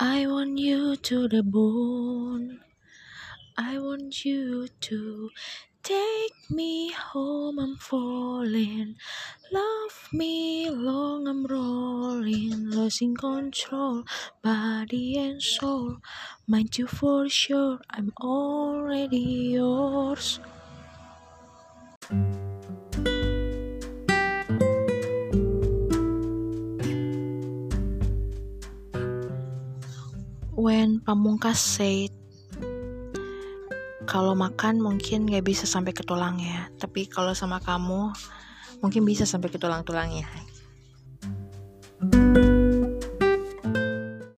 I want you to the bone. I want you to take me home. I'm falling. Love me long. I'm rolling. Losing control, body and soul. Mind you for sure. I'm already yours. When Pamungkas said, kalau makan mungkin gak bisa sampai ke tulangnya, tapi kalau sama kamu mungkin bisa sampai ke tulang-tulangnya.